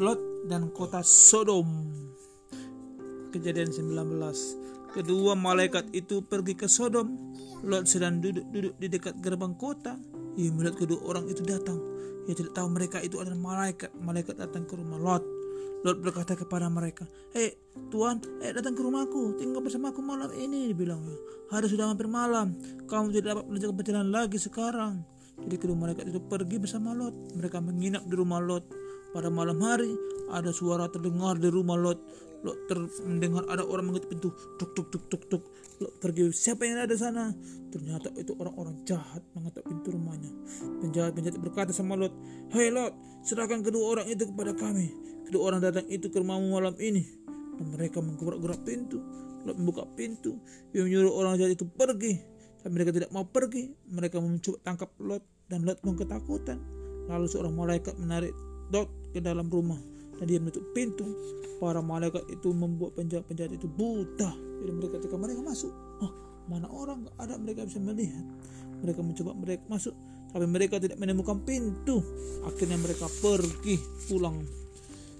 Lot dan kota Sodom. Kejadian 19. Kedua malaikat itu pergi ke Sodom. Lot sedang duduk-duduk di dekat gerbang kota. Ia melihat kedua orang itu datang. Ia tidak tahu mereka itu adalah malaikat. Malaikat datang ke rumah Lot. Lot berkata kepada mereka, Hei Tuhan, eh datang ke rumahku, tinggal bersamaku malam ini, dibilangnya. Hari sudah hampir malam, kamu tidak dapat melanjutkan perjalanan lagi sekarang. Jadi kedua malaikat itu pergi bersama Lot. Mereka menginap di rumah Lot. Pada malam hari, ada suara terdengar di rumah Lot. Lot ter mendengar ada orang mengetuk pintu. Tuk tuk tuk tuk tuk. Lot pergi, siapa yang ada sana? Ternyata itu orang-orang jahat mengetuk pintu rumahnya. Penjahat-penjahat berkata sama Lot, Hei Lot, serahkan kedua orang itu kepada kami. Kedua orang datang itu ke rumahmu malam ini. Dan mereka menggerak-gerak pintu. Lot membuka pintu. Ia menyuruh orang jahat itu pergi. Tapi mereka tidak mau pergi. Mereka mencoba tangkap Lot dan Lot pun ketakutan. Lalu seorang malaikat menarik Lot ke dalam rumah dan dia menutup pintu. Para malaikat itu membuat penjahat-penjahat itu buta. Jadi mereka ketika mereka masuk, oh, mana orang gak ada mereka bisa melihat. Mereka mencoba mereka masuk, tapi mereka tidak menemukan pintu. Akhirnya mereka pergi pulang.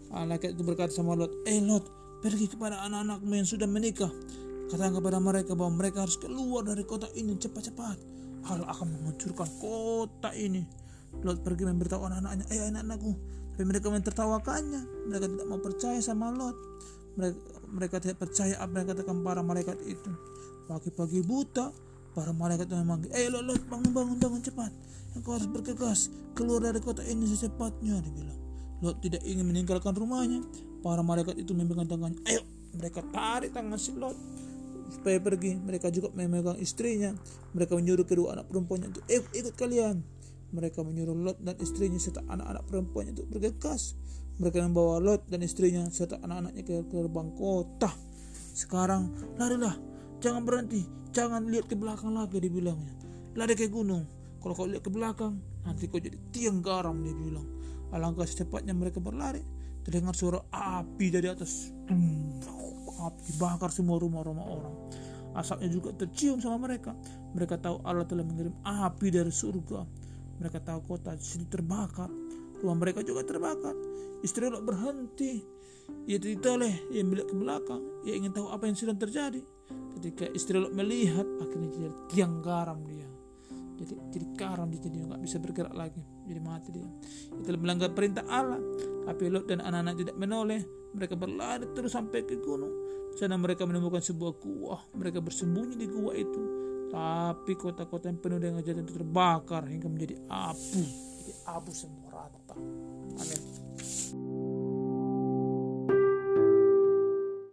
Malaikat itu berkata sama Lot, eh Lot, pergi kepada anak-anakmu yang sudah menikah Katakan kepada mereka bahwa mereka harus keluar dari kota ini cepat-cepat. Hal akan menghancurkan kota ini. Lot pergi memberitahu anak-anaknya, eh anak-anakku. Tapi mereka mentertawakannya. Mereka tidak mau percaya sama Lot. Mereka, mereka tidak percaya apa yang katakan para malaikat itu. Pagi-pagi buta, para malaikat itu memanggil, eh Lot, Lot, bangun, bangun, bangun cepat. Engkau harus bergegas keluar dari kota ini secepatnya, dibilang. Lot tidak ingin meninggalkan rumahnya. Para malaikat itu memegang tangannya. Ayo, mereka tarik tangan si Lot supaya pergi. Mereka juga memegang istrinya. Mereka menyuruh kedua anak perempuannya untuk eh, ikut kalian. Mereka menyuruh Lot dan istrinya serta anak-anak perempuannya untuk bergegas. Mereka membawa Lot dan istrinya serta anak-anaknya ke gerbang kota. Sekarang larilah, jangan berhenti, jangan lihat ke belakang lagi dibilangnya. Lari ke gunung. Kalau kau lihat ke belakang, nanti kau jadi tiang garam dia bilang. Alangkah secepatnya mereka berlari. Terdengar suara api dari atas. Api bakar semua rumah-rumah orang. Asapnya juga tercium sama mereka. Mereka tahu Allah telah mengirim api dari surga. Mereka tahu kota sini terbakar. Rumah mereka juga terbakar. Istri Lot berhenti. Ia tertoleh, ia melihat ke belakang. Ia ingin tahu apa yang sedang terjadi. Ketika istri Lot melihat, akhirnya jadi tiang garam dia jadi jadi karam dia jadi nggak bisa bergerak lagi jadi mati dia itu melanggar perintah Allah tapi Lot dan anak-anak tidak menoleh mereka berlari terus sampai ke gunung sana mereka menemukan sebuah gua mereka bersembunyi di gua itu tapi kota-kota yang penuh dengan jalan itu terbakar hingga menjadi abu. Jadi abu semua rata